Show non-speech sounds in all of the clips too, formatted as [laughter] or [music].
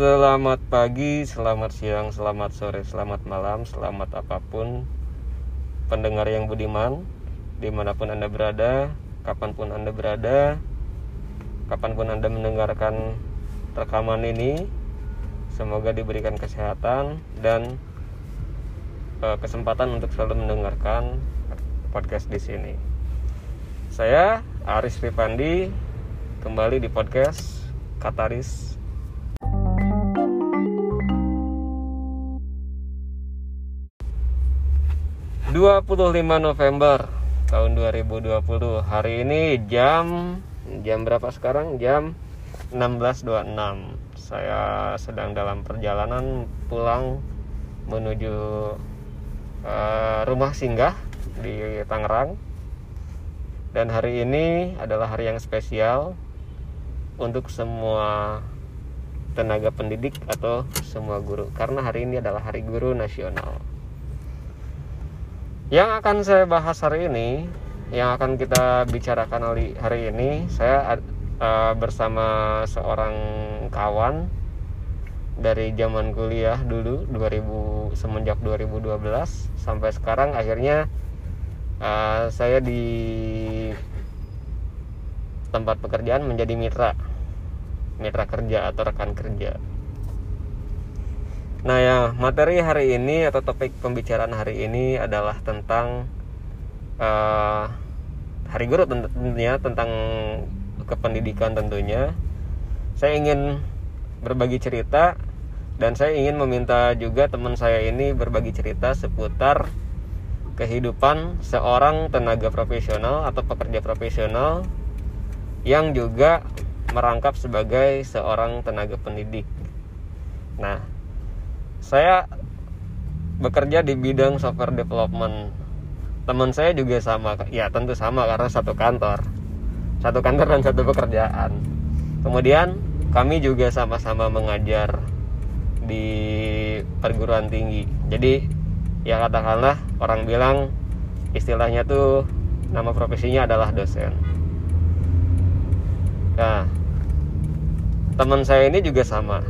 Selamat pagi, selamat siang, selamat sore, selamat malam, selamat apa pun pendengar yang budiman di mana pun anda berada, kapan pun anda berada, kapan pun anda mendengarkan rekaman ini, semoga diberikan kesehatan dan uh, kesempatan untuk selalu mendengarkan podcast di sini. Saya Aris Ripandi kembali di podcast Kataris 25 November tahun 2020 hari ini jam jam berapa sekarang? Jam 16.26 saya sedang dalam perjalanan pulang menuju uh, rumah singgah di Tangerang. Dan hari ini adalah hari yang spesial untuk semua tenaga pendidik atau semua guru karena hari ini adalah hari guru nasional yang akan saya bahas hari ini, yang akan kita bicarakan hari ini, saya uh, bersama seorang kawan dari zaman kuliah dulu 2000 semenjak 2012 sampai sekarang. Akhirnya uh, saya di tempat pekerjaan menjadi mitra mitra kerja atau rekan kerja Nah ya materi hari ini atau topik pembicaraan hari ini adalah tentang uh, hari guru tentunya tentang kependidikan tentunya. Saya ingin berbagi cerita dan saya ingin meminta juga teman saya ini berbagi cerita seputar kehidupan seorang tenaga profesional atau pekerja profesional yang juga merangkap sebagai seorang tenaga pendidik. Nah, saya bekerja di bidang software development. Teman saya juga sama ya tentu sama karena satu kantor. Satu kantor dan satu pekerjaan. Kemudian kami juga sama-sama mengajar di perguruan tinggi. Jadi ya katakanlah orang bilang istilahnya tuh nama profesinya adalah dosen. Nah teman saya ini juga sama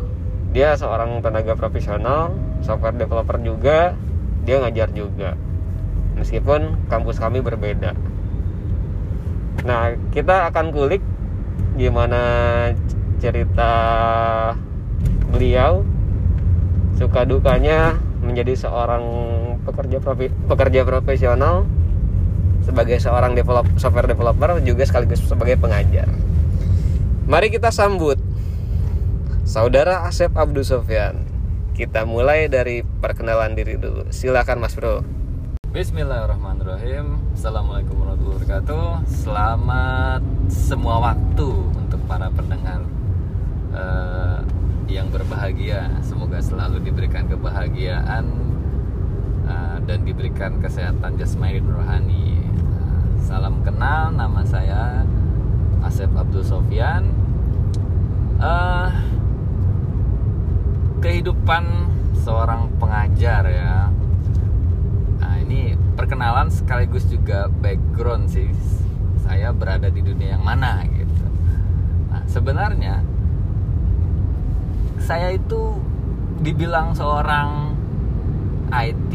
dia seorang tenaga profesional software developer juga dia ngajar juga meskipun kampus kami berbeda nah kita akan kulik gimana cerita beliau suka dukanya menjadi seorang pekerja profi, pekerja profesional sebagai seorang develop, software developer juga sekaligus sebagai pengajar. Mari kita sambut Saudara Asep Abdul Sofyan. Kita mulai dari perkenalan diri dulu. Silakan Mas Bro. Bismillahirrahmanirrahim. Assalamualaikum warahmatullahi wabarakatuh. Selamat semua waktu untuk para pendengar uh, yang berbahagia. Semoga selalu diberikan kebahagiaan uh, dan diberikan kesehatan jasmani dan rohani. Uh, salam kenal, nama saya Asep Abdul Sofyan. Uh, kehidupan seorang pengajar ya. Nah ini perkenalan sekaligus juga background sih. Saya berada di dunia yang mana gitu. Nah sebenarnya saya itu dibilang seorang IT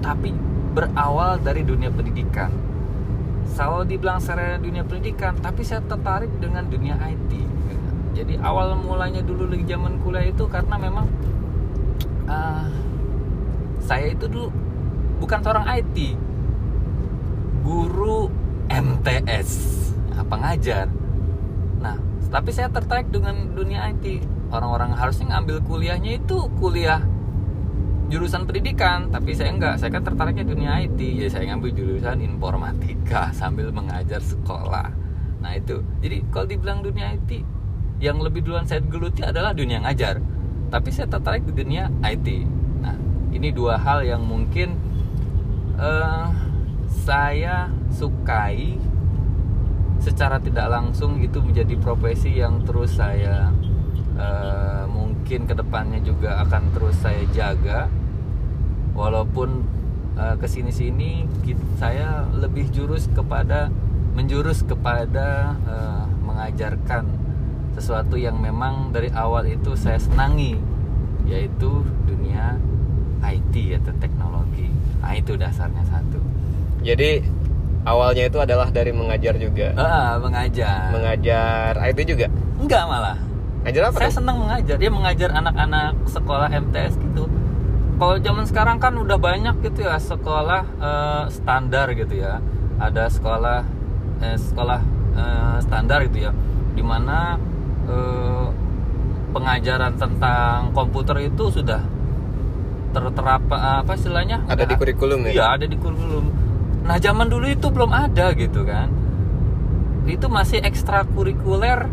tapi berawal dari dunia pendidikan. Kalau dibilang secara dunia pendidikan tapi saya tertarik dengan dunia IT jadi awal mulanya dulu lagi zaman kuliah itu karena memang uh, saya itu dulu bukan seorang IT guru MTS apa ngajar. Nah tapi saya tertarik dengan dunia IT orang-orang harusnya ngambil kuliahnya itu kuliah jurusan pendidikan tapi saya enggak. Saya kan tertariknya dunia IT ya saya ngambil jurusan informatika sambil mengajar sekolah. Nah itu. Jadi kalau dibilang dunia IT yang lebih duluan saya geluti adalah dunia ngajar. Tapi saya tertarik di dunia IT nah ini dua hal yang mungkin uh, saya sukai secara tidak langsung itu menjadi profesi yang terus saya uh, mungkin ke depannya juga akan terus saya jaga. Walaupun uh, ke sini-sini saya lebih jurus kepada menjurus kepada uh, mengajarkan sesuatu yang memang dari awal itu saya senangi yaitu dunia IT atau teknologi nah itu dasarnya satu Jadi awalnya itu adalah dari mengajar juga. ah mengajar Mengajar IT juga. enggak malah Ngajar apa? saya tuh? senang mengajar dia mengajar anak-anak sekolah MTS gitu kalau zaman sekarang kan udah banyak gitu ya sekolah eh, standar gitu ya ada sekolah eh, sekolah eh, standar gitu ya di mana eh, pengajaran tentang komputer itu sudah terterap apa istilahnya Ada di kurikulum ya? iya ada di kurikulum nah zaman dulu itu belum ada gitu kan itu masih ekstrakurikuler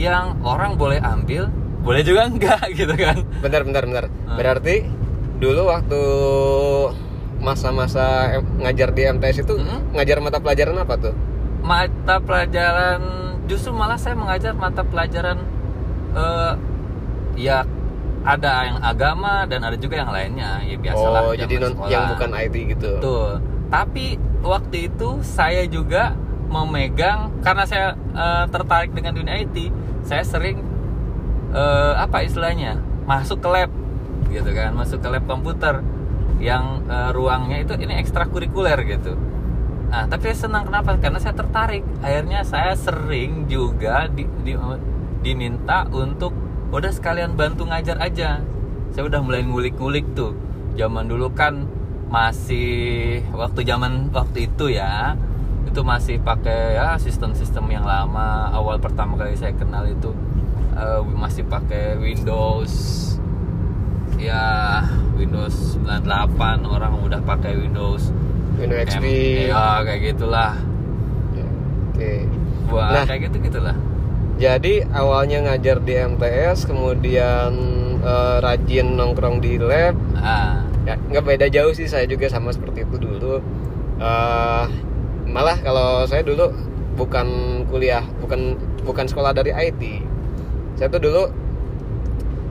yang orang boleh ambil boleh juga enggak [laughs] gitu kan Bentar, bentar, bentar. Ah. Berarti dulu waktu masa-masa ngajar di MTS itu Mm-mm. ngajar mata pelajaran apa tuh? mata pelajaran justru malah saya mengajar mata pelajaran eh, ya ada yang agama dan ada juga yang lainnya ya biasalah oh, jadi non- sekolah. yang bukan IT gitu. Betul. Tapi waktu itu saya juga memegang karena saya eh, tertarik dengan dunia IT, saya sering eh, apa istilahnya masuk ke lab gitu kan, masuk ke lab komputer yang eh, ruangnya itu ini ekstrakurikuler gitu. Nah, tapi senang kenapa? Karena saya tertarik. Akhirnya saya sering juga di- di- diminta untuk udah sekalian bantu ngajar aja. Saya udah mulai ngulik-ngulik tuh. Zaman dulu kan masih waktu zaman waktu itu ya, itu masih pakai ya sistem-sistem yang lama. Awal pertama kali saya kenal itu eh, masih pakai Windows ya Windows 98 orang udah pakai Windows Windows XP. Ya kayak gitulah Ya, Oke. Wah, Nah. kayak gitu gitulah Jadi awalnya ngajar di MTS, kemudian eh, rajin nongkrong di lab. ah Ya, nggak beda jauh sih saya juga sama seperti itu dulu. Eh, malah kalau saya dulu bukan kuliah, bukan bukan sekolah dari IT. Saya tuh dulu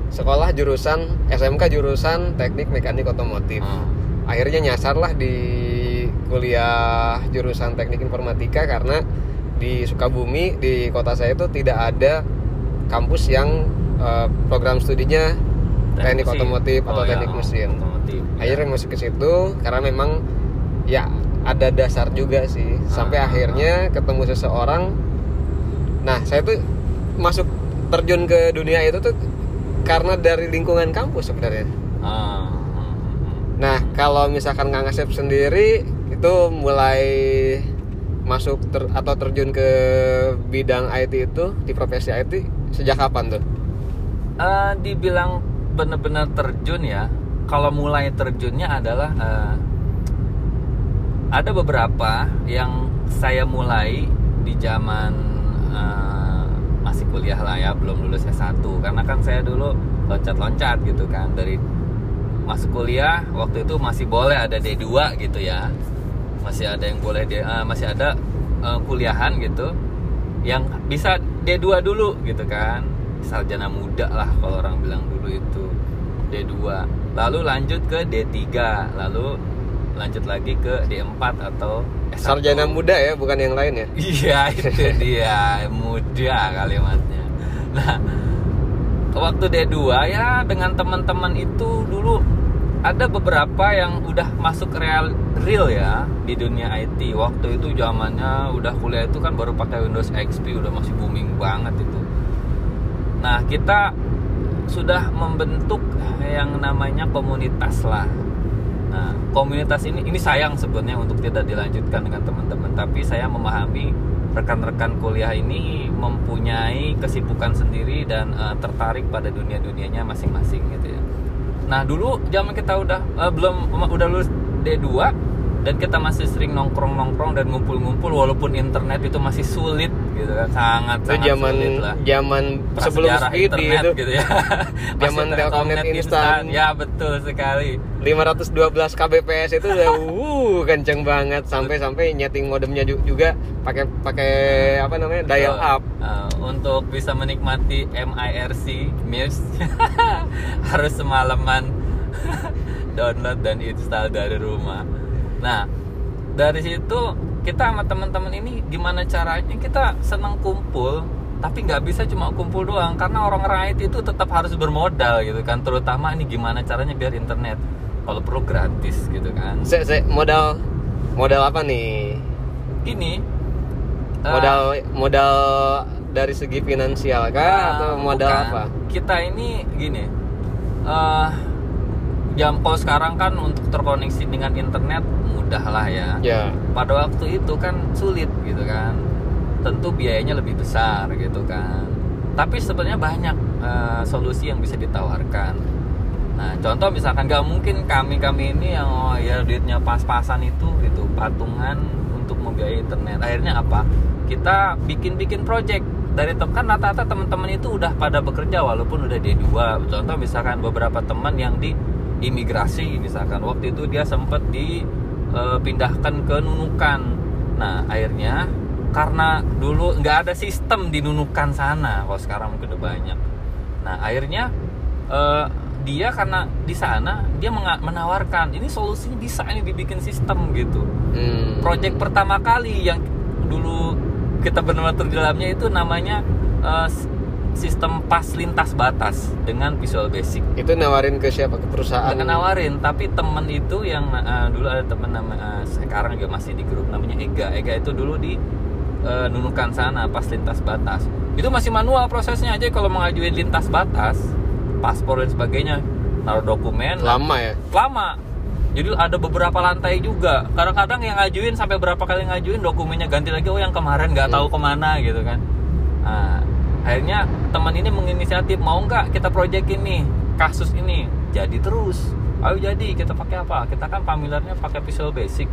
sekolah jurusan SMK jurusan Teknik Mekanik Otomotif. Hmm. Akhirnya nyasar lah di kuliah jurusan Teknik Informatika karena di Sukabumi di kota saya itu tidak ada kampus yang eh, program studinya teknik mesin. otomotif atau Oh, ya, teknik oh, mesin. otomotif. Akhirnya masuk ke situ karena memang ya ada dasar juga sih. Sampai Ah. akhirnya ketemu seseorang. Nah, saya tuh masuk terjun ke dunia itu tuh karena dari lingkungan kampus sebenarnya. Ah, hmm, hmm. Nah, kalau misalkan Kang Asep sendiri itu mulai masuk ter- atau terjun ke bidang IT itu di profesi IT sejak kapan tuh? Eh, dibilang benar-benar terjun ya kalau mulai terjunnya adalah eh, ada beberapa yang saya mulai di zaman eh, masih kuliah lah ya belum lulus S1 karena kan saya dulu loncat-loncat gitu kan dari masuk kuliah waktu itu masih boleh ada D2 gitu ya masih ada yang boleh D, eh, masih ada eh, kuliahan gitu yang bisa D2 dulu gitu kan sarjana muda lah kalau orang bilang dulu itu D2 lalu lanjut ke D3 lalu lanjut lagi ke D4 atau S1 Sarjana muda ya, bukan yang lain ya? [laughs] Iya itu dia muda kalimatnya. Nah waktu D2 ya dengan teman-teman itu dulu ada beberapa yang udah masuk real real ya di dunia IT. Waktu itu zamannya udah kuliah itu kan baru pakai Windows XP udah masih booming banget itu. Nah kita sudah membentuk yang namanya komunitas lah. Nah, komunitas ini ini sayang sebenarnya untuk tidak dilanjutkan dengan teman-teman, tapi saya memahami rekan-rekan kuliah ini mempunyai kesibukan sendiri dan eh, tertarik pada dunia-dunianya masing-masing gitu ya. Nah, dulu zaman kita udah eh, belum udah lulus D2 dan kita masih sering nongkrong-nongkrong dan ngumpul-ngumpul walaupun internet itu masih sulit gitu kan, sangat Itu sangat zaman sulit lah zaman sebelum internet itu gitu ya. [laughs] Zaman Telkomnet instan. Ya betul sekali. 512 kbps itu udah [laughs] uh kenceng banget sampai sampai nyeting modemnya ju- juga pakai pakai apa namanya dial up. Uh, untuk bisa menikmati MIRC MIRC [laughs] harus semalaman download dan install dari rumah. Nah, dari situ kita sama teman-teman ini gimana caranya kita senang kumpul tapi nggak bisa cuma kumpul doang karena orang-orang IT itu tetap harus bermodal gitu kan terutama ini gimana caranya biar internet kalau perlu gratis gitu kan Se, se, modal modal apa nih ini eh, modal modal dari segi finansial kah Nah, atau modal bukan. apa Kita ini gini. eh jam kalau sekarang kan untuk terkoneksi dengan internet mudah lah ya. ya Pada waktu itu kan sulit gitu kan. Tentu biayanya lebih besar gitu kan. Tapi sebenarnya banyak eh, solusi yang bisa ditawarkan. Nah, contoh misalkan nggak mungkin kami kami ini yang oh, ya duitnya pas-pasan itu gitu patungan untuk membiayai internet. Akhirnya apa? Kita bikin-bikin project dari tem kan rata-rata teman-teman itu udah pada bekerja walaupun udah D2. Contoh misalkan beberapa teman yang di imigrasi misalkan waktu itu dia sempat dipindahkan ke Nunukan. Nah, akhirnya karena dulu nggak ada sistem di Nunukan sana, kalau sekarang mungkin udah banyak. Nah, akhirnya eh, dia karena di sana dia menawarkan ini solusinya bisa ini dibikin sistem gitu. hmm. Project pertama kali yang dulu kita benar-benar terdalamnya itu namanya eh, sistem pas lintas batas dengan Visual Basic. itu nawarin ke siapa ke perusahaan Nggak nawarin, tapi temen itu yang eh, dulu ada temen nama eh, sekarang juga masih di grup namanya Ega. Ega itu dulu di eh, Nunukan sana pas lintas batas. Itu masih manual prosesnya aja kalau mengajuin lintas batas, paspor dan sebagainya, taruh dokumen lama ya lama. Jadi ada beberapa lantai juga. Kadang-kadang yang ngajuin sampai berapa kali ngajuin dokumennya ganti lagi. Oh yang kemarin nggak tahu ke mana gitu kan. Akhirnya teman ini menginisiatif mau nggak kita project ini kasus ini jadi terus. Ayo jadi kita pakai apa? Kita kan familiarnya pakai Visual Basic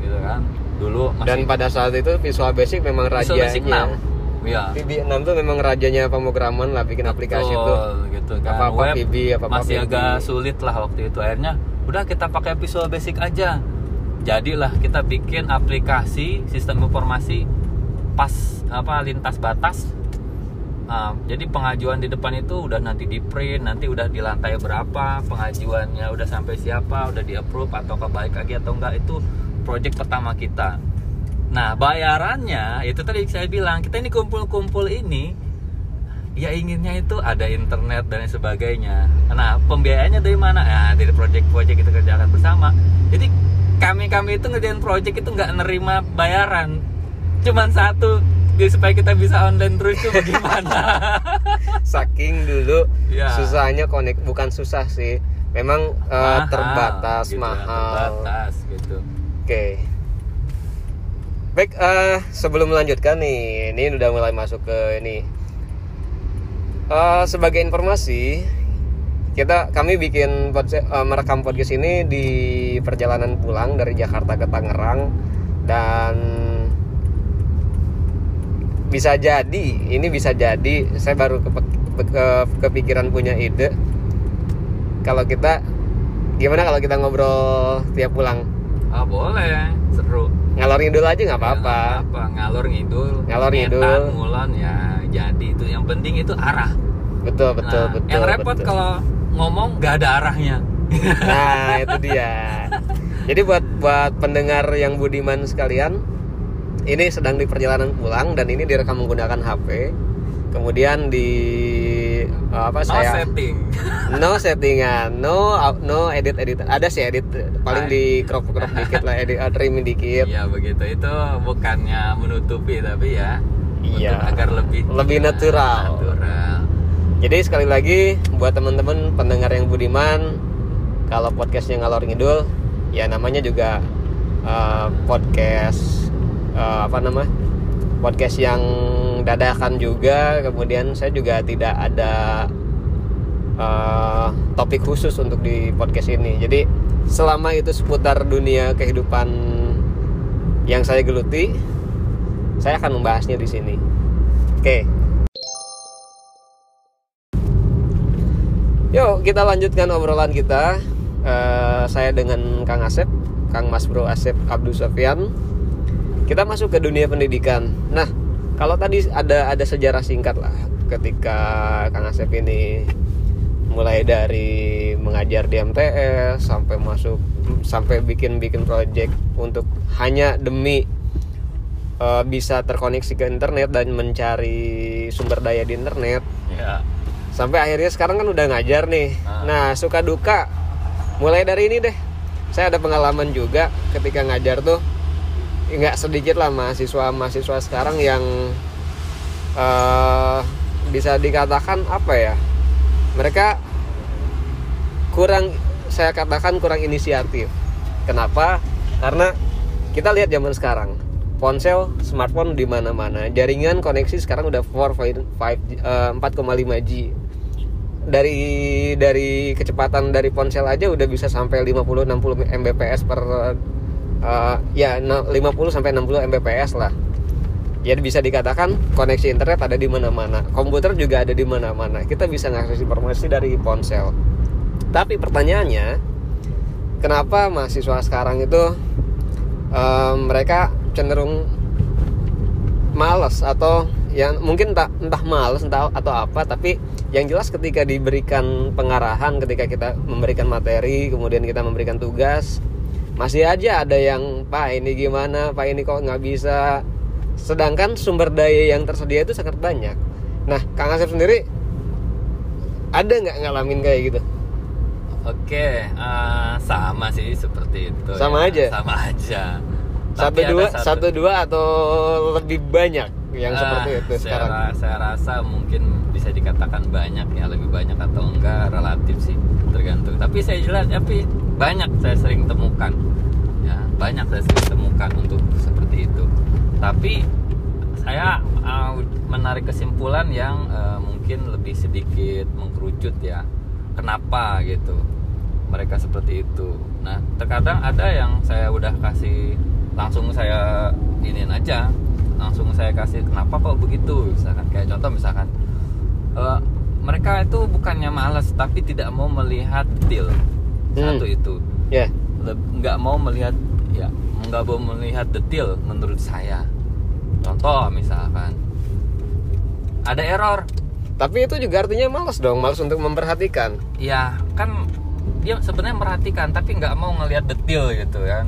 gitu kan. Dulu masih dan pada saat itu Visual Basic memang Visual Basic rajanya 6. Iya. VB6 tuh memang rajanya pemrograman lah bikin aplikasi Betul, tuh gitu kan. Apa-apa Web VB, apa-apa masih VB. agak sulit lah waktu itu. Akhirnya udah kita pakai Visual Basic aja. Jadilah kita bikin aplikasi sistem informasi pas apa lintas batas. Nah, jadi pengajuan di depan itu udah nanti di print, nanti udah di lantai berapa, pengajuannya udah sampai siapa, udah di approve atau kebaik lagi atau enggak itu project pertama kita. Nah, bayarannya itu tadi saya bilang, kita ini kumpul-kumpul ini ya inginnya itu ada internet dan sebagainya. Nah, pembiayaannya dari mana? Nah, dari project-project kita kerjakan bersama. Jadi kami-kami itu ngerjain project itu nggak nerima bayaran. Cuman satu, jadi supaya kita bisa online terus itu bagaimana? [laughs] saking dulu Ya. susahnya connect bukan susah sih memang eh, Mahal, terbatas gitu, mahal Terbatas gitu. oke baik eh, sebelum melanjutkan nih ini udah mulai masuk ke ini Eh, sebagai informasi kita kami bikin eh, merekam podcast ini di perjalanan pulang dari Jakarta ke Tangerang dan bisa jadi ini bisa jadi saya baru kepe- ke- kepikiran punya ide kalau kita gimana kalau kita ngobrol tiap pulang Ah boleh, seru. ngalor ngidul aja nggak apa-apa Ya, apa ngalor ngidul. Ngalor ngidul. ngulon ya jadi itu yang penting itu arah. betul betul Nah, betul yang repot betul. kalau ngomong nggak ada arahnya. nah itu dia [laughs] jadi buat buat pendengar yang budiman sekalian ini sedang di perjalanan pulang dan ini direkam menggunakan HP kemudian di apa No saya setting. [laughs] no settingan no no edit edit ada sih edit paling Ay. di crop crop dikit lah edit uh, trimming dikit Iya begitu itu bukannya menutupi tapi ya Iya. untuk agar lebih Lebih natural. natural. jadi sekali lagi buat teman-teman pendengar yang budiman kalau podcastnya ngalor ngidul ya namanya juga uh, podcast uh, apa nama podcast yang dadakan juga. Kemudian saya juga tidak ada uh, topik khusus untuk di podcast ini. Jadi selama itu seputar dunia kehidupan yang saya geluti saya akan membahasnya di sini. Oke. Yuk kita lanjutkan obrolan kita. Eh, Saya dengan Kang Asep Kang Mas Bro Asep Abdul Sofian Kita masuk ke dunia pendidikan. Nah kalau tadi ada ada sejarah singkat lah Ketika Kang Asep ini Mulai dari mengajar di MTS Sampai masuk Sampai bikin-bikin project Untuk hanya demi eh, bisa terkoneksi ke internet dan mencari sumber daya di internet. Ya sampai akhirnya sekarang kan udah ngajar nih. Ah. nah suka duka. Mulai dari ini deh. Saya ada pengalaman juga ketika ngajar tuh nggak sedikit lah mahasiswa mahasiswa sekarang yang eh, bisa dikatakan apa ya mereka kurang saya katakan kurang inisiatif. Kenapa? Karena kita lihat zaman sekarang ponsel smartphone di mana-mana. Jaringan koneksi sekarang udah 4.5 eh, 4,5 G. Dari dari kecepatan dari ponsel aja udah bisa sampai 50 60 Mbps per eh, ya na- 50 sampai 60 Mbps lah. Jadi bisa dikatakan koneksi internet ada di mana-mana. Komputer juga ada di mana-mana. Kita bisa ngakses informasi dari ponsel. Tapi pertanyaannya, kenapa mahasiswa sekarang itu eh, mereka cenderung males atau yang mungkin entah, entah males entah atau apa tapi yang jelas ketika diberikan pengarahan ketika kita memberikan materi kemudian kita memberikan tugas masih aja ada yang pak ini gimana pak ini kok nggak bisa sedangkan sumber daya yang tersedia itu sangat banyak nah kang Asep sendiri ada nggak ngalamin kayak gitu Oke, eh, sama sih seperti itu. Sama ya. aja? Sama aja. satu Tapi dua satu dua atau lebih banyak yang Ah, seperti itu saya, sekarang ra- saya rasa mungkin bisa dikatakan banyak ya, lebih banyak atau enggak relatif sih, tergantung. Tapi saya jelas, tapi banyak saya sering temukan. Ya, banyak saya sering temukan untuk seperti itu. Tapi saya uh, menarik kesimpulan yang uh, mungkin lebih sedikit mengkerucut ya. Kenapa gitu? Mereka seperti itu. Nah, terkadang ada yang saya udah kasih langsung saya iniin aja, langsung saya kasih kenapa kok begitu? Misalkan kayak contoh misalkan eh, mereka itu bukannya malas tapi tidak mau melihat deal Hmm. satu itu. Ya. Leb- nggak mau melihat ya nggak mau melihat detail menurut saya. Contoh misalkan ada error. Tapi itu juga artinya malas dong malas untuk memperhatikan. Ya kan dia sebenarnya merhatikan tapi nggak mau ngelihat detail gitu kan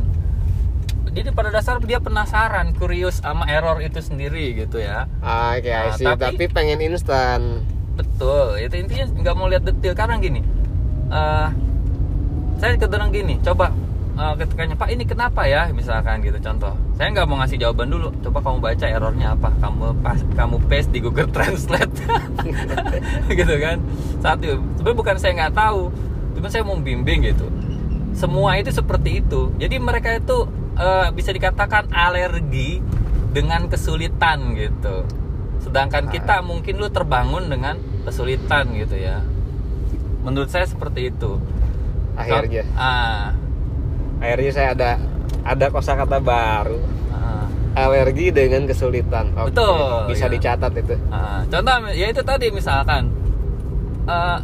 jadi pada dasar dia penasaran curious sama error itu sendiri gitu ya. Ah, Oke, I Nah, see. tapi- tapi, pengen instan. betul. Itu intinya nggak mau lihat detail. Karena gini eh saya kedenang gini coba eh, ketikanya pak ini kenapa ya? Misalkan gitu contoh. Saya nggak mau ngasih jawaban dulu. Coba kamu baca errornya apa. Kamu pas kamu paste di Google [laughs] Translate. [laughs] Gitu kan. Satu sebenarnya bukan saya nggak tahu. Cuma saya mau bimbing gitu. Semua itu seperti itu. Jadi mereka itu eh, bisa dikatakan alergi dengan kesulitan gitu sedangkan kita mungkin lu terbangun dengan kesulitan gitu ya menurut saya seperti itu Akhirnya, ah, akhirnya saya ada ada kosakata baru. ah. Alergi dengan kesulitan. Oke, Betul, Bisa ya. dicatat itu. Ah, contoh ya itu tadi misalkan eh,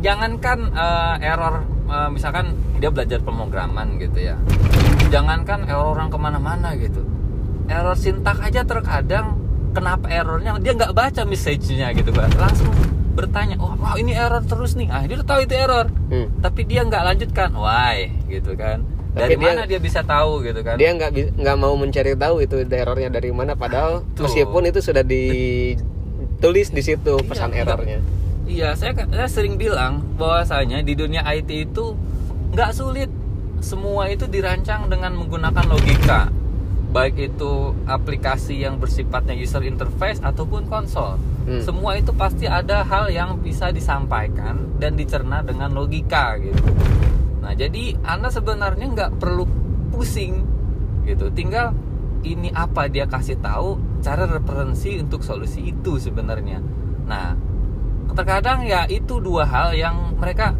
jangankan eh, error eh, misalkan dia belajar pemrograman gitu ya. Jangankan error orang ke mana-mana gitu. Error sintak aja terkadang kenapa errornya dia nggak baca message-nya gitu kan langsung bertanya oh wow, ini error terus nih. Ah dia udah tahu itu error. Hmm. tapi dia nggak lanjutkan. Why? Gitu kan. Tapi dari dia- mana dia bisa tahu gitu kan? Dia nggak nggak mau mencari tahu itu errornya dari mana. Padahal Betul. meskipun itu sudah ditulis di situ pesan Iya, errornya. Iya, saya, saya sering bilang bahwasanya di dunia IT itu nggak sulit. Semua itu dirancang dengan menggunakan logika. Baik itu aplikasi yang bersifatnya user interface ataupun konsol. Hmm. Semua itu pasti ada hal yang bisa disampaikan dan dicerna dengan logika gitu. Nah, jadi Anda sebenarnya nggak perlu pusing gitu. Tinggal ini apa dia kasih tahu cara referensi untuk solusi itu sebenarnya. Nah, terkadang ya itu dua hal yang mereka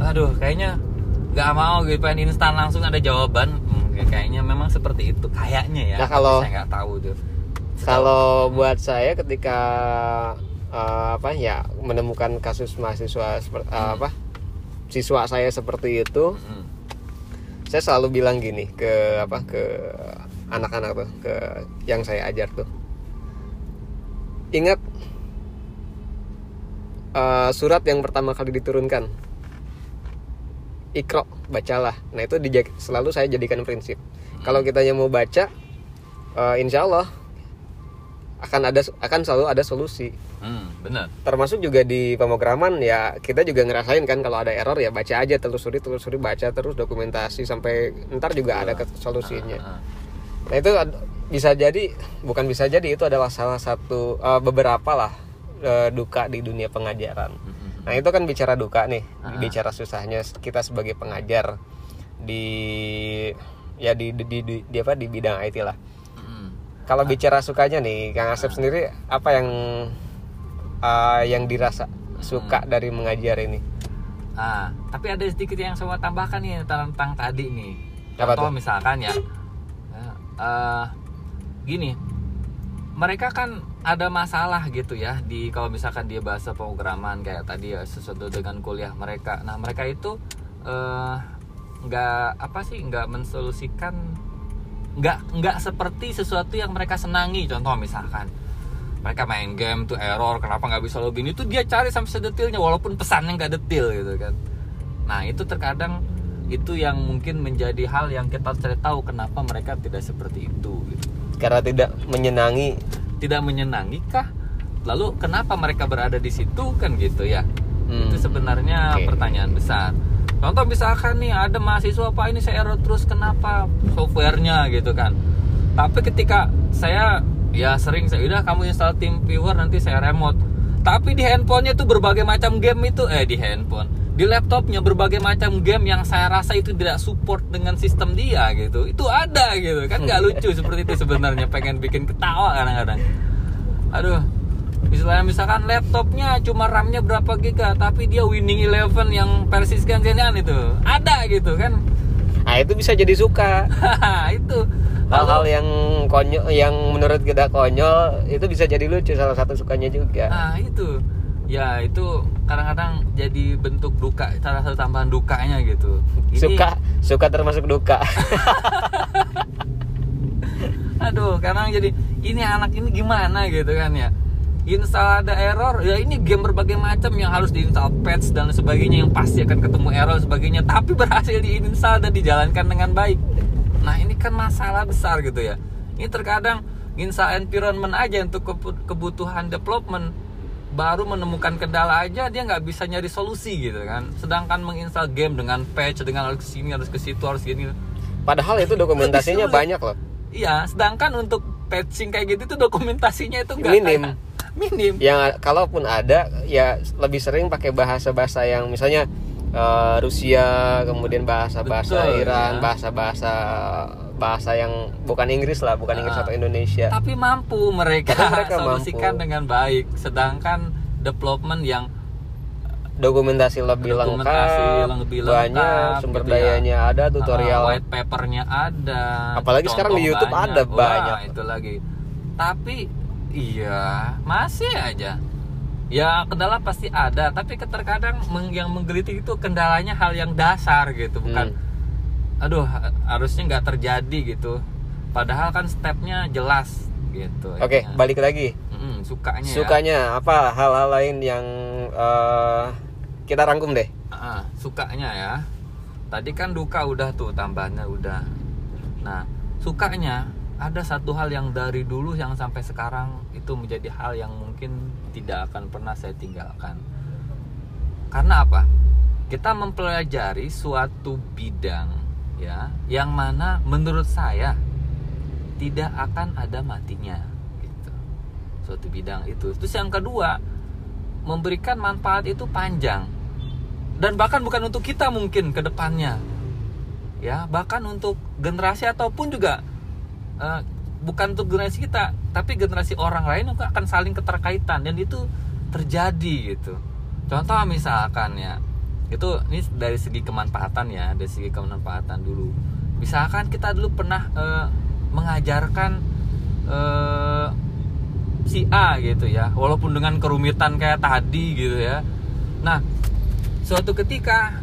aduh kayaknya nggak mau gitu pengen instan langsung ada jawaban. Hmm, kayaknya memang seperti itu kayaknya ya. Nah, kalau- saya nggak tahu tuh. Kalau buat saya ketika eh, apa ya menemukan kasus mahasiswa seperti apa siswa saya seperti itu, Hmm. saya selalu bilang gini ke apa ke anak-anak tuh ke yang saya ajar tuh. Ingat eh, surat yang pertama kali diturunkan. Ikro bacalah. Nah itu selalu saya jadikan prinsip. Kalau kita yang mau baca eh, insya Allah akan ada akan selalu ada solusi. Hmm, benar. Termasuk juga di pemrograman ya kita juga ngerasain kan kalau ada error ya baca aja telusuri telusuri baca terus dokumentasi sampai ntar juga ada ke- solusinya. Ah, nah itu bisa jadi bukan bisa jadi itu adalah salah satu eh, beberapa lah eh, duka di dunia pengajaran mm-mm. nah itu kan bicara duka nih bicara susahnya kita sebagai pengajar di ya di di, di, di- di apa di bidang IT lah Mm-mm. kalau bicara sukanya nih Kang Asep sendiri apa yang eh, yang dirasa suka dari mengajar ini Ah, tapi ada sedikit yang saya tambahkan nih tentang tadi nih. Apa Contoh tuh? misalkan ya, eh, gini, mereka kan ada masalah gitu ya di kalau misalkan dia bahasa pemrograman kayak tadi ya sesuatu dengan kuliah mereka. Nah mereka itu eh, nggak apa sih nggak mensolusikan nggak nggak seperti sesuatu yang mereka senangi. Contoh misalkan mereka main game tuh error kenapa nggak bisa login itu dia cari sampai sedetilnya walaupun pesannya nggak detil gitu kan nah itu terkadang itu yang mungkin menjadi hal yang kita cari tahu kenapa mereka tidak seperti itu gitu. karena tidak menyenangi tidak menyenangi kah? Lalu kenapa mereka berada di situ? Kan gitu ya. Hmm. itu sebenarnya Oke. pertanyaan besar. Contoh misalkan nih ada mahasiswa pak ini saya error terus kenapa softwarenya? Gitu kan. Tapi ketika saya ya sering saya udah kamu install tim viewer nanti saya remote. Tapi di handphonenya tuh berbagai macam game itu. Eh di handphone di laptopnya berbagai macam game yang saya rasa itu tidak support dengan sistem dia gitu. Itu ada gitu. Kan nggak lucu seperti itu sebenarnya pengen bikin ketawa kadang-kadang. Aduh misalnya misalkan laptopnya cuma RAM-nya berapa giga tapi dia winning eleven yang versi sekian-sekian itu. Ada gitu kan? Nah itu bisa jadi suka. [laughs] Itu. Hal-hal yang konyol yang menurut kita konyol itu bisa jadi lucu salah satu sukanya juga. Nah itu ya itu kadang-kadang jadi bentuk duka salah satu tambahan dukanya gitu. Ini- suka suka termasuk duka. [laughs] Aduh kadang jadi ini anak ini gimana? gitu kan ya. Install ada error ya ini game berbagai macam yang harus diinstal patch dan sebagainya yang pasti akan ketemu error sebagainya tapi berhasil diinstal dan dijalankan dengan baik. Nah ini kan masalah besar gitu ya. Ini terkadang install environment aja untuk kebu- kebutuhan development baru menemukan kendala aja dia nggak bisa nyari solusi gitu kan sedangkan menginstal game dengan patch dengan harus ke sini harus ke situ harus gini padahal itu dokumentasinya banyak loh Iya, sedangkan untuk patching kayak gitu tuh dokumentasinya itu nggak Minim. kayak- [laughs] minim. yang kalaupun ada ya lebih sering pakai bahasa-bahasa yang misalnya eh, Rusia kemudian bahasa-bahasa Betul, Iran ya. Bahasa yang bukan Inggris lah bukan Inggris Ah. atau Indonesia Tapi mampu mereka, Tapi mereka solusikan mampu. dengan baik. Sedangkan development yang dokumentasi lebih Dokumentasi lengkap lebih banyak lengkap, sumber gitu ya. dayanya ada tutorial uh, white papernya ada. Apalagi sekarang di YouTube ada Wah, banyak. itu lagi. Tapi iya masih aja. Ya kendala pasti ada, tapi terkadang yang menggelitik itu kendalanya hal yang dasar gitu, bukan Hmm. Aduh ha- harusnya nggak terjadi gitu. Padahal kan stepnya jelas gitu oke ya. balik lagi. Mm, sukanya. Ya. sukanya apa? Hal-hal lain yang eh, kita rangkum deh. Ah, sukanya ya. Tadi kan duka udah tuh tambahnya udah. Nah sukanya ada satu hal yang dari dulu yang sampai sekarang itu menjadi hal yang mungkin tidak akan pernah saya tinggalkan. Karena apa? Kita mempelajari suatu bidang ya yang mana menurut saya tidak akan ada matinya gitu. Suatu bidang itu. Terus yang kedua memberikan manfaat itu panjang. Dan bahkan bukan untuk kita mungkin ke depannya. Ya bahkan untuk generasi ataupun juga eh, bukan untuk generasi kita tapi generasi orang lain juga akan saling keterkaitan. Dan itu terjadi gitu. Contoh misalkan ya itu ini dari segi kemanfaatan ya dari segi kemanfaatan dulu. Misalkan kita dulu pernah eh, mengajarkan eh, si A gitu ya walaupun dengan kerumitan kayak tadi gitu ya. Nah suatu ketika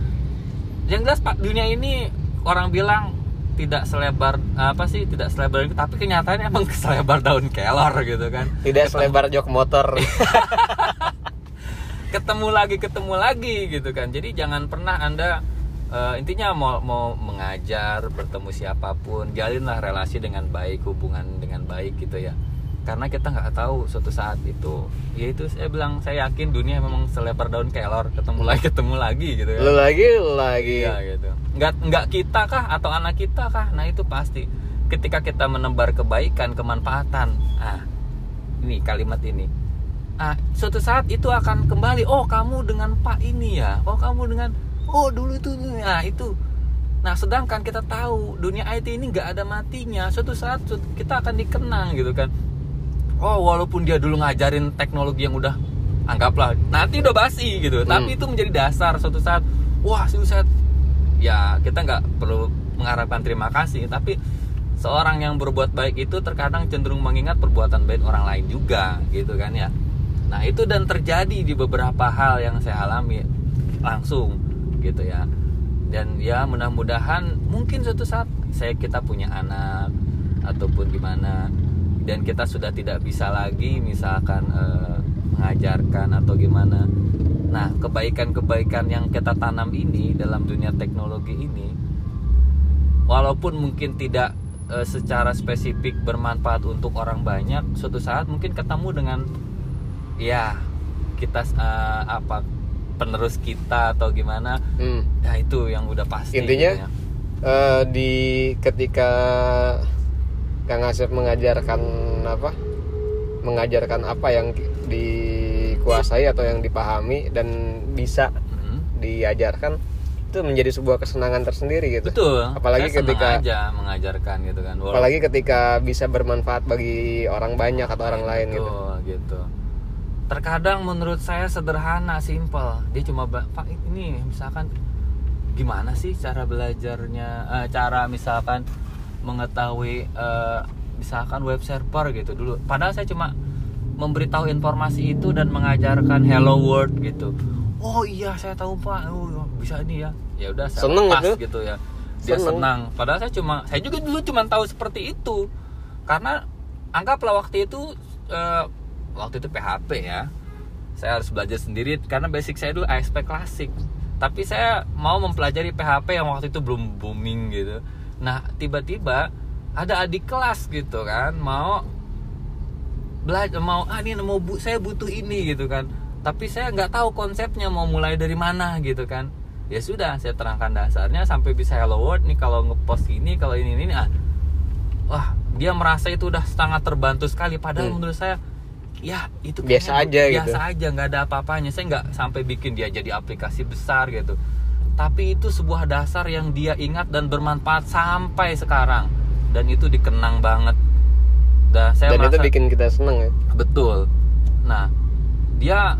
yang jelas pak dunia ini orang bilang tidak selebar apa sih tidak selebar itu tapi kenyataannya emang [laughs] selebar daun kelor gitu kan. Tidak selebar jok motor [laughs] ketemu lagi ketemu lagi gitu kan jadi jangan pernah anda Eh, intinya mau mau mengajar bertemu siapa pun jalinlah relasi dengan baik hubungan dengan baik gitu ya karena kita nggak tahu suatu saat itu ya itu saya bilang saya yakin dunia memang selebar daun kelor ketemu lagi ketemu lagi gitu ya lagi lagi Iya gitu. Nggak nggak kita kah atau anak kita kah? Nah itu pasti. Ketika kita menebar kebaikan, kemanfaatan. Ah, ini kalimat ini. Ah, suatu saat itu akan kembali. Oh kamu dengan Pak ini ya. Oh kamu dengan. Oh dulu itu. Nah itu. Nah sedangkan kita tahu dunia IT ini nggak ada matinya. Suatu saat kita akan dikenang gitu kan. Oh walaupun dia dulu ngajarin teknologi yang udah anggaplah nanti udah basi gitu. Tapi itu menjadi dasar suatu saat. Wah suatu saat ya kita nggak perlu mengharapkan terima kasih tapi seorang yang berbuat baik itu terkadang cenderung mengingat perbuatan baik orang lain juga gitu kan ya nah itu dan terjadi di beberapa hal yang saya alami langsung gitu ya. Dan ya mudah-mudahan mungkin suatu saat saya kita punya anak ataupun gimana dan kita sudah tidak bisa lagi misalkan eh, mengajarkan atau gimana. Nah, kebaikan-kebaikan yang kita tanam ini dalam dunia teknologi ini, walaupun mungkin tidak eh, secara spesifik bermanfaat untuk orang banyak, suatu saat mungkin ketemu dengan ya kita eh, apa penerus kita atau gimana, Hmm. ya itu yang udah pasti. Intinya, gitu ya. Eh, di ketika Kang Asep mengajarkan apa mengajarkan apa yang dikuasai atau yang dipahami dan bisa Mhm. diajarkan itu menjadi sebuah kesenangan tersendiri gitu Betul. Apalagi saya ketika- aja mengajarkan gitu kan. Walaupun- apalagi ketika bisa bermanfaat bagi orang banyak atau orang lain gitu Betul, gitu. Terkadang menurut saya sederhana, simple. Dia cuma Pak ini misalkan gimana sih cara belajarnya, eh, cara misalkan mengetahui eh, misalkan web server gitu dulu. Padahal saya cuma memberitahu informasi itu dan mengajarkan hello world gitu. Oh iya saya tahu Pak. Oh bisa ini ya. Ya udah saya Seneng lepas itu. gitu ya. Dia Seneng. senang. Padahal saya cuma saya juga dulu cuma tahu seperti itu. Karena anggaplah waktu itu eh, waktu itu PHP ya. Saya harus belajar sendiri karena basic saya dulu ASP klasik. Tapi saya mau mempelajari PHP yang waktu itu belum booming gitu. Nah, tiba-tiba ada adik kelas gitu kan mau belajar mau ah ini mau bu saya butuh ini gitu kan tapi saya nggak tahu konsepnya mau mulai dari mana gitu kan ya sudah saya terangkan dasarnya sampai bisa hello world nih kalau ngepost ini kalau ini ini ah wah dia merasa itu udah sangat terbantu sekali padahal Hmm. menurut saya ya itu Biasa aja gitu. biasa aja nggak ada apa-apanya. Saya nggak sampai bikin dia jadi aplikasi besar gitu. Tapi itu sebuah dasar yang dia ingat dan bermanfaat sampai sekarang. Dan itu dikenang banget. Dan saya dan itu merasa bikin kita seneng ya? Betul. Nah dia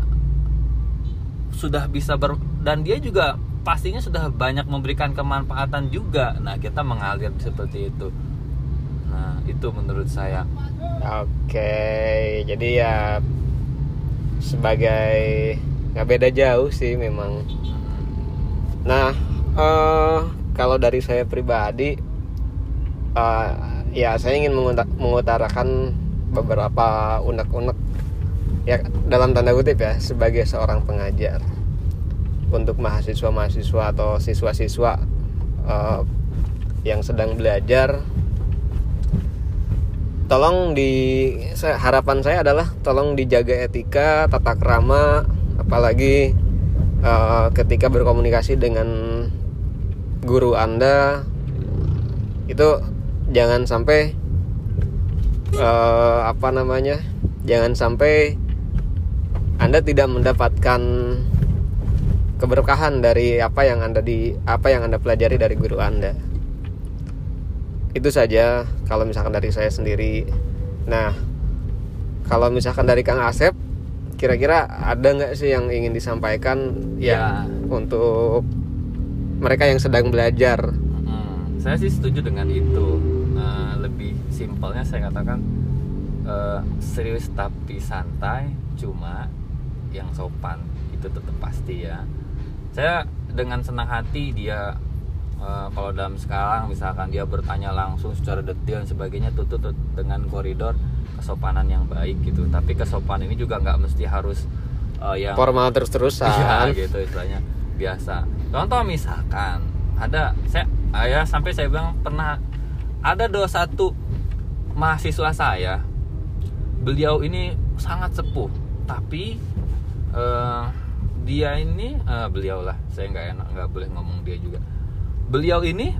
sudah bisa ber dan dia juga pastinya sudah banyak memberikan kemanfaatan juga. Nah kita mengalir seperti itu nah itu menurut saya oke jadi ya sebagai nggak beda jauh sih memang Nah, eh, kalau dari saya pribadi, eh, ya saya ingin menguta- mengutarakan beberapa unek-unek ya dalam tanda kutip ya sebagai seorang pengajar untuk mahasiswa-mahasiswa atau siswa-siswa eh, yang sedang belajar. Tolong di saya- harapan saya adalah tolong dijaga etika, tata krama, apalagi eh, ketika berkomunikasi dengan guru anda itu jangan sampai eh, apa namanya jangan sampai anda tidak mendapatkan keberkahan dari apa yang anda di apa yang anda pelajari dari guru anda itu saja kalau misalkan dari saya sendiri nah kalau misalkan dari kang Asep kira-kira ada nggak sih yang ingin disampaikan ya, Ya. untuk mereka yang sedang belajar Hmm, saya sih setuju dengan itu. Nah, lebih simpelnya saya katakan eh, serius tapi santai, cuma yang sopan itu tetap pasti ya. Saya dengan senang hati dia eh, kalau dalam sekarang misalkan dia bertanya langsung secara detail dan sebagainya tutup dengan koridor kesopanan yang baik gitu. Tapi kesopanan ini juga nggak mesti harus eh, yang formal terus-terusan Iya gitu istilahnya biasa. Contoh misalkan ada saya ya sampai saya bilang pernah ada dua satu mahasiswa saya beliau ini sangat sepuh tapi eh, dia ini eh, beliau lah saya nggak enak nggak boleh ngomong dia juga beliau ini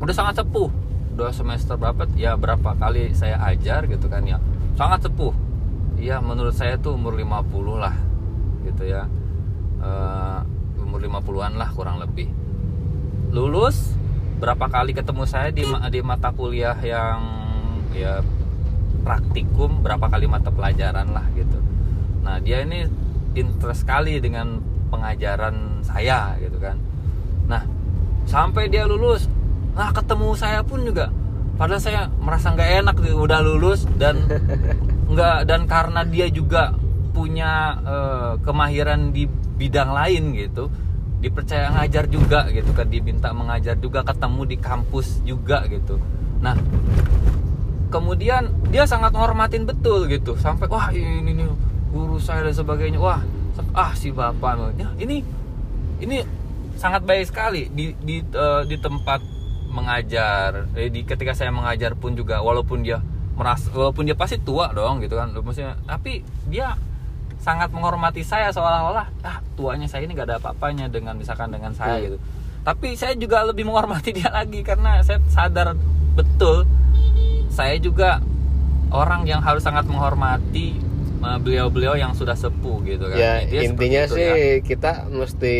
udah sangat sepuh. Udah semester berapa? Ya berapa kali saya ajar gitu kan ya. Sangat sepuh. Ya menurut saya tuh umur 50 lah gitu ya. Eh, umur 50-an lah kurang lebih. Lulus berapa kali ketemu saya di di mata kuliah yang ya praktikum berapa kali mata pelajaran lah gitu. Nah dia ini interest sekali dengan pengajaran saya gitu kan. Nah sampai dia lulus. Nah ketemu saya pun juga. Padahal saya merasa nggak enak gitu, udah lulus dan [laughs] nggak dan karena dia juga punya eh, kemahiran di bidang lain gitu dipercaya ngajar juga gitu kan diminta mengajar juga ketemu di kampus juga gitu. Nah kemudian dia sangat menghormatin betul gitu. Sampai wah ini nih guru saya dan sebagainya. Wah ah si bapak ya, ini ini sangat baik sekali. Di di eh, di tempat mengajar eh, di ketika saya mengajar pun juga walaupun dia merasa walaupun dia pasti tua dong gitu kan. Maksudnya tapi dia sangat menghormati saya seolah-olah ah tuanya saya ini gak ada apa-apanya dengan misalkan dengan saya Hmm. gitu. Tapi saya juga lebih menghormati [laughs] dia lagi karena saya sadar betul saya juga orang yang harus sangat menghormati beliau-beliau yang sudah sepuh gitu kan ya Intinya intinya itu sih ya. kita mesti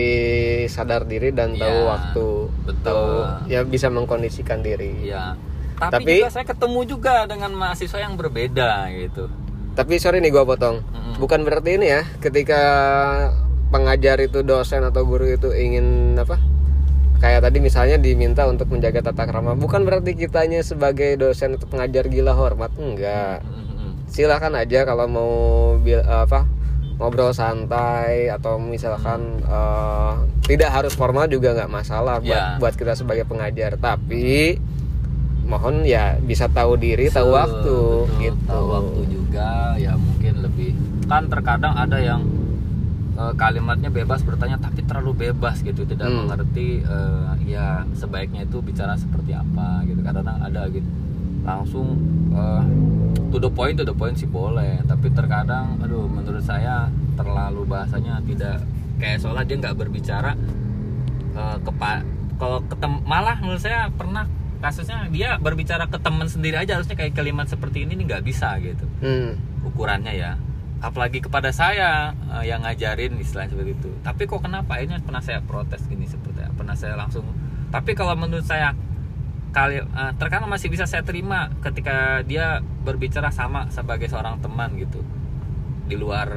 sadar diri dan tahu Iya, waktu betul. tahu ya bisa mengkondisikan diri Iya. Tapi, Tapi- juga saya ketemu juga dengan mahasiswa yang berbeda gitu. tapi sorry nih gua potong Mm-mm. bukan berarti ini ya ketika pengajar itu dosen atau guru itu ingin apa kayak tadi misalnya diminta untuk menjaga tata krama bukan berarti kitanya sebagai dosen atau pengajar gila hormat enggak Mm-mm. Silakan aja kalau mau bil- apa ngobrol santai atau misalkan eh, tidak harus formal juga nggak masalah buat Ya. buat kita sebagai pengajar tapi mohon ya bisa tahu diri tahu Betul, waktu betul. gitu Tahu waktu juga ya mungkin lebih kan terkadang ada yang eh, kalimatnya bebas bertanya tapi terlalu bebas gitu tidak Hmm. mengerti eh, ya sebaiknya itu bicara seperti apa gitu kadang ada gitu langsung eh, to the point to the point sih boleh. Tapi terkadang aduh menurut saya terlalu bahasanya tidak kayak seolah dia nggak berbicara eh, kepa kalau ketem malah menurut saya pernah kasusnya dia berbicara ke teman sendiri aja harusnya kayak kalimat seperti ini nih nggak bisa gitu. Hmm. ukurannya ya. Apalagi kepada saya eh, yang ngajarin istilah seperti itu. Tapi kok kenapa? Ini pernah saya protes gini seperti pernah saya langsung tapi kalau menurut saya kali eh, terkadang masih bisa saya terima ketika dia berbicara sama sebagai seorang teman gitu. Di luar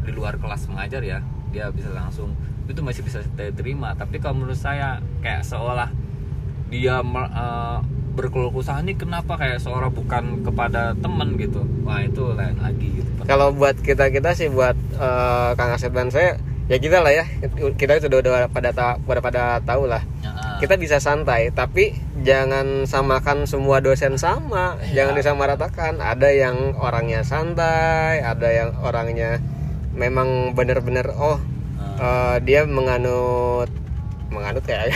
di luar kelas mengajar ya dia bisa langsung itu masih bisa saya terima. Tapi kalau menurut saya kayak seolah dia eh, berkeluh kesah ini kenapa kayak seorang bukan kepada teman? gitu. Wah itu lain lagi gitu. Kalau buat kita kita sih buat eh, kang Asep dan saya ya kita lah ya. Kita sudah udah pada ta- pada pada tahu lah Ya, kita bisa santai tapi jangan samakan semua dosen sama. Iya. jangan disamaratakan. Ada yang orangnya santai ada yang orangnya memang bener-bener oh eh, dia menganut menganut ya.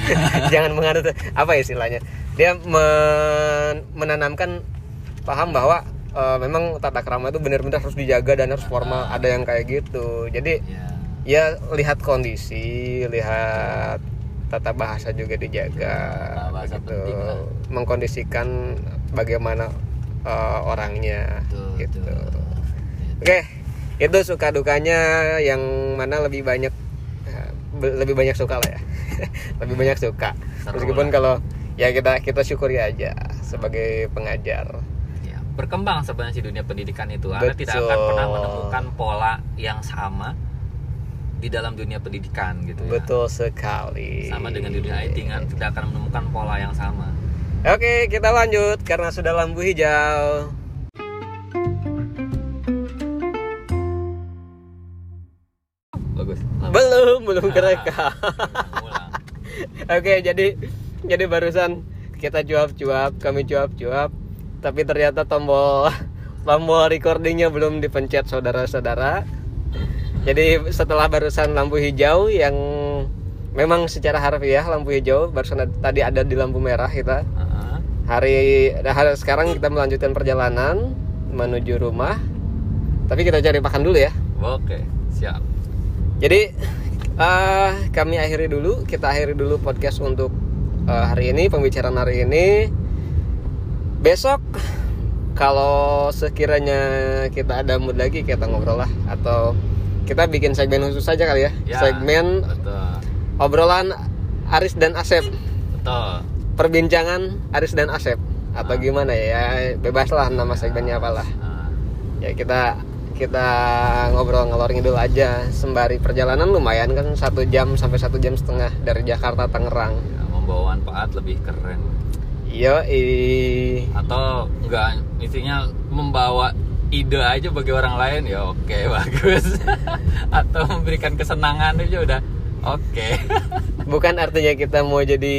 [laughs] Jangan menganut apa istilahnya? Dia men- menanamkan paham bahwa eh, memang tata krama itu benar-benar harus dijaga dan harus formal. Ada yang kayak gitu. Jadi ya ya lihat kondisi lihat tata bahasa juga dijaga Tata bahasa gitu mengkondisikan bagaimana eh, orangnya Betul, gitu. betul. oke itu suka dukanya yang mana lebih banyak eh, lebih banyak suka lah ya. [laughs] Lebih banyak suka. Seru meskipun lah. kalau ya kita kita syukuri aja sebagai pengajar. Ya, berkembang sebenarnya sih dunia pendidikan itu. Anda tidak akan Betul. pernah menemukan pola yang sama di dalam dunia pendidikan gitu ya betul sekali sama dengan dunia IT kan tidak akan menemukan pola yang sama Oke, kita lanjut karena sudah lampu hijau. bagus Belum, belum kerekam. Ulang. Oke, jadi jadi barusan kita cuap-cuap, kami cuap-cuap, tapi ternyata tombol tombol recordingnya belum dipencet saudara-saudara. Jadi setelah barusan lampu hijau yang memang secara harfiah lampu hijau barusan ad- tadi ada di lampu merah kita. Hari nah, hari- sekarang kita melanjutkan perjalanan menuju rumah. Tapi kita cari makan dulu ya. Oke siap. Jadi eh, kami akhiri dulu kita akhiri dulu podcast untuk eh, hari ini pembicaraan hari ini. Besok kalau sekiranya kita ada mood lagi kita ngobrol lah. Atau kita bikin segmen khusus saja kali ya, Ya, segmen betul. obrolan Aris dan Asep. Betul. Perbincangan Aris dan Asep. Atau gimana ya? Bebas lah nama segmennya apalah. Ah, ya kita kita ngobrol ngalor ngidul aja. Sembari perjalanan lumayan kan satu jam sampai satu jam setengah dari Jakarta Tangerang. Ya, membawa manfaat lebih keren. Iya i atau enggak intinya membawa ide aja bagi orang lain ya oke [laughs] bagus atau memberikan kesenangan aja udah oke [laughs] bukan artinya kita mau jadi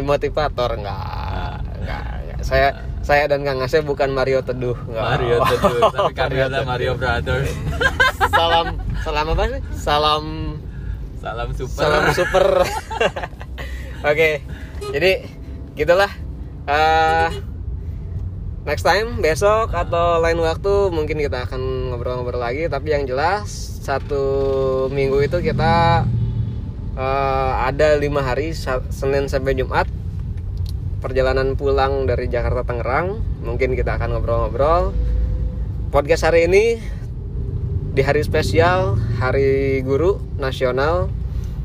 motivator enggak enggak, enggak. saya saya dan Kang Asep bukan Mario Teduh enggak. Mario [laughs] Teduh tapi kan Mario ada Teduh. Mario Brothers salam salam apa sih salam salam super Salam super. Oke, jadi gitulah. Eh, next time besok atau lain waktu mungkin kita akan ngobrol-ngobrol lagi. Tapi yang jelas satu minggu itu kita eh, ada lima hari Senin sampai Jumat perjalanan pulang dari Jakarta Tangerang. Mungkin kita akan ngobrol-ngobrol. Podcast hari ini di hari spesial Hari Guru Nasional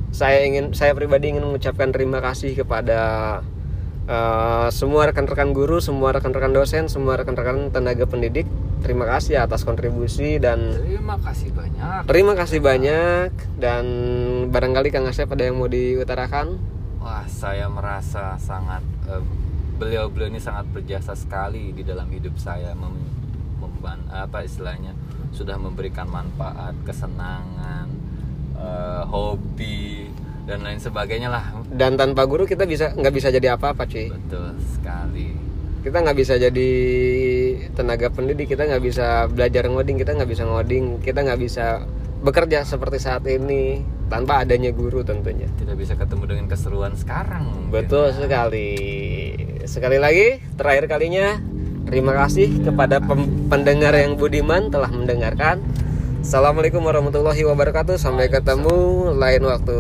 saya ingin saya pribadi ingin mengucapkan terima kasih kepada eh, semua rekan-rekan guru, semua rekan-rekan dosen, semua rekan-rekan tenaga pendidik. Terima kasih atas kontribusi dan terima kasih banyak terima kasih banyak dan barangkali Kang Asep ada yang mau diutarakan. wah saya merasa sangat eh, beliau-beliau ini sangat berjasa sekali di dalam hidup saya mem- memban apa istilahnya sudah memberikan manfaat kesenangan eh, hobi dan lain sebagainya lah Dan tanpa guru kita bisa nggak bisa jadi apa-apa cuy. betul sekali Kita nggak bisa jadi tenaga pendidik, kita nggak bisa belajar ngoding, kita nggak bisa ngoding, kita nggak bisa bekerja seperti saat ini tanpa adanya guru tentunya. tidak bisa ketemu dengan keseruan sekarang. Betul sekali. Sekali lagi, terakhir kalinya, terima kasih kepada pem- pendengar yang budiman telah mendengarkan. Assalamualaikum warahmatullahi wabarakatuh. Sampai ketemu lain waktu.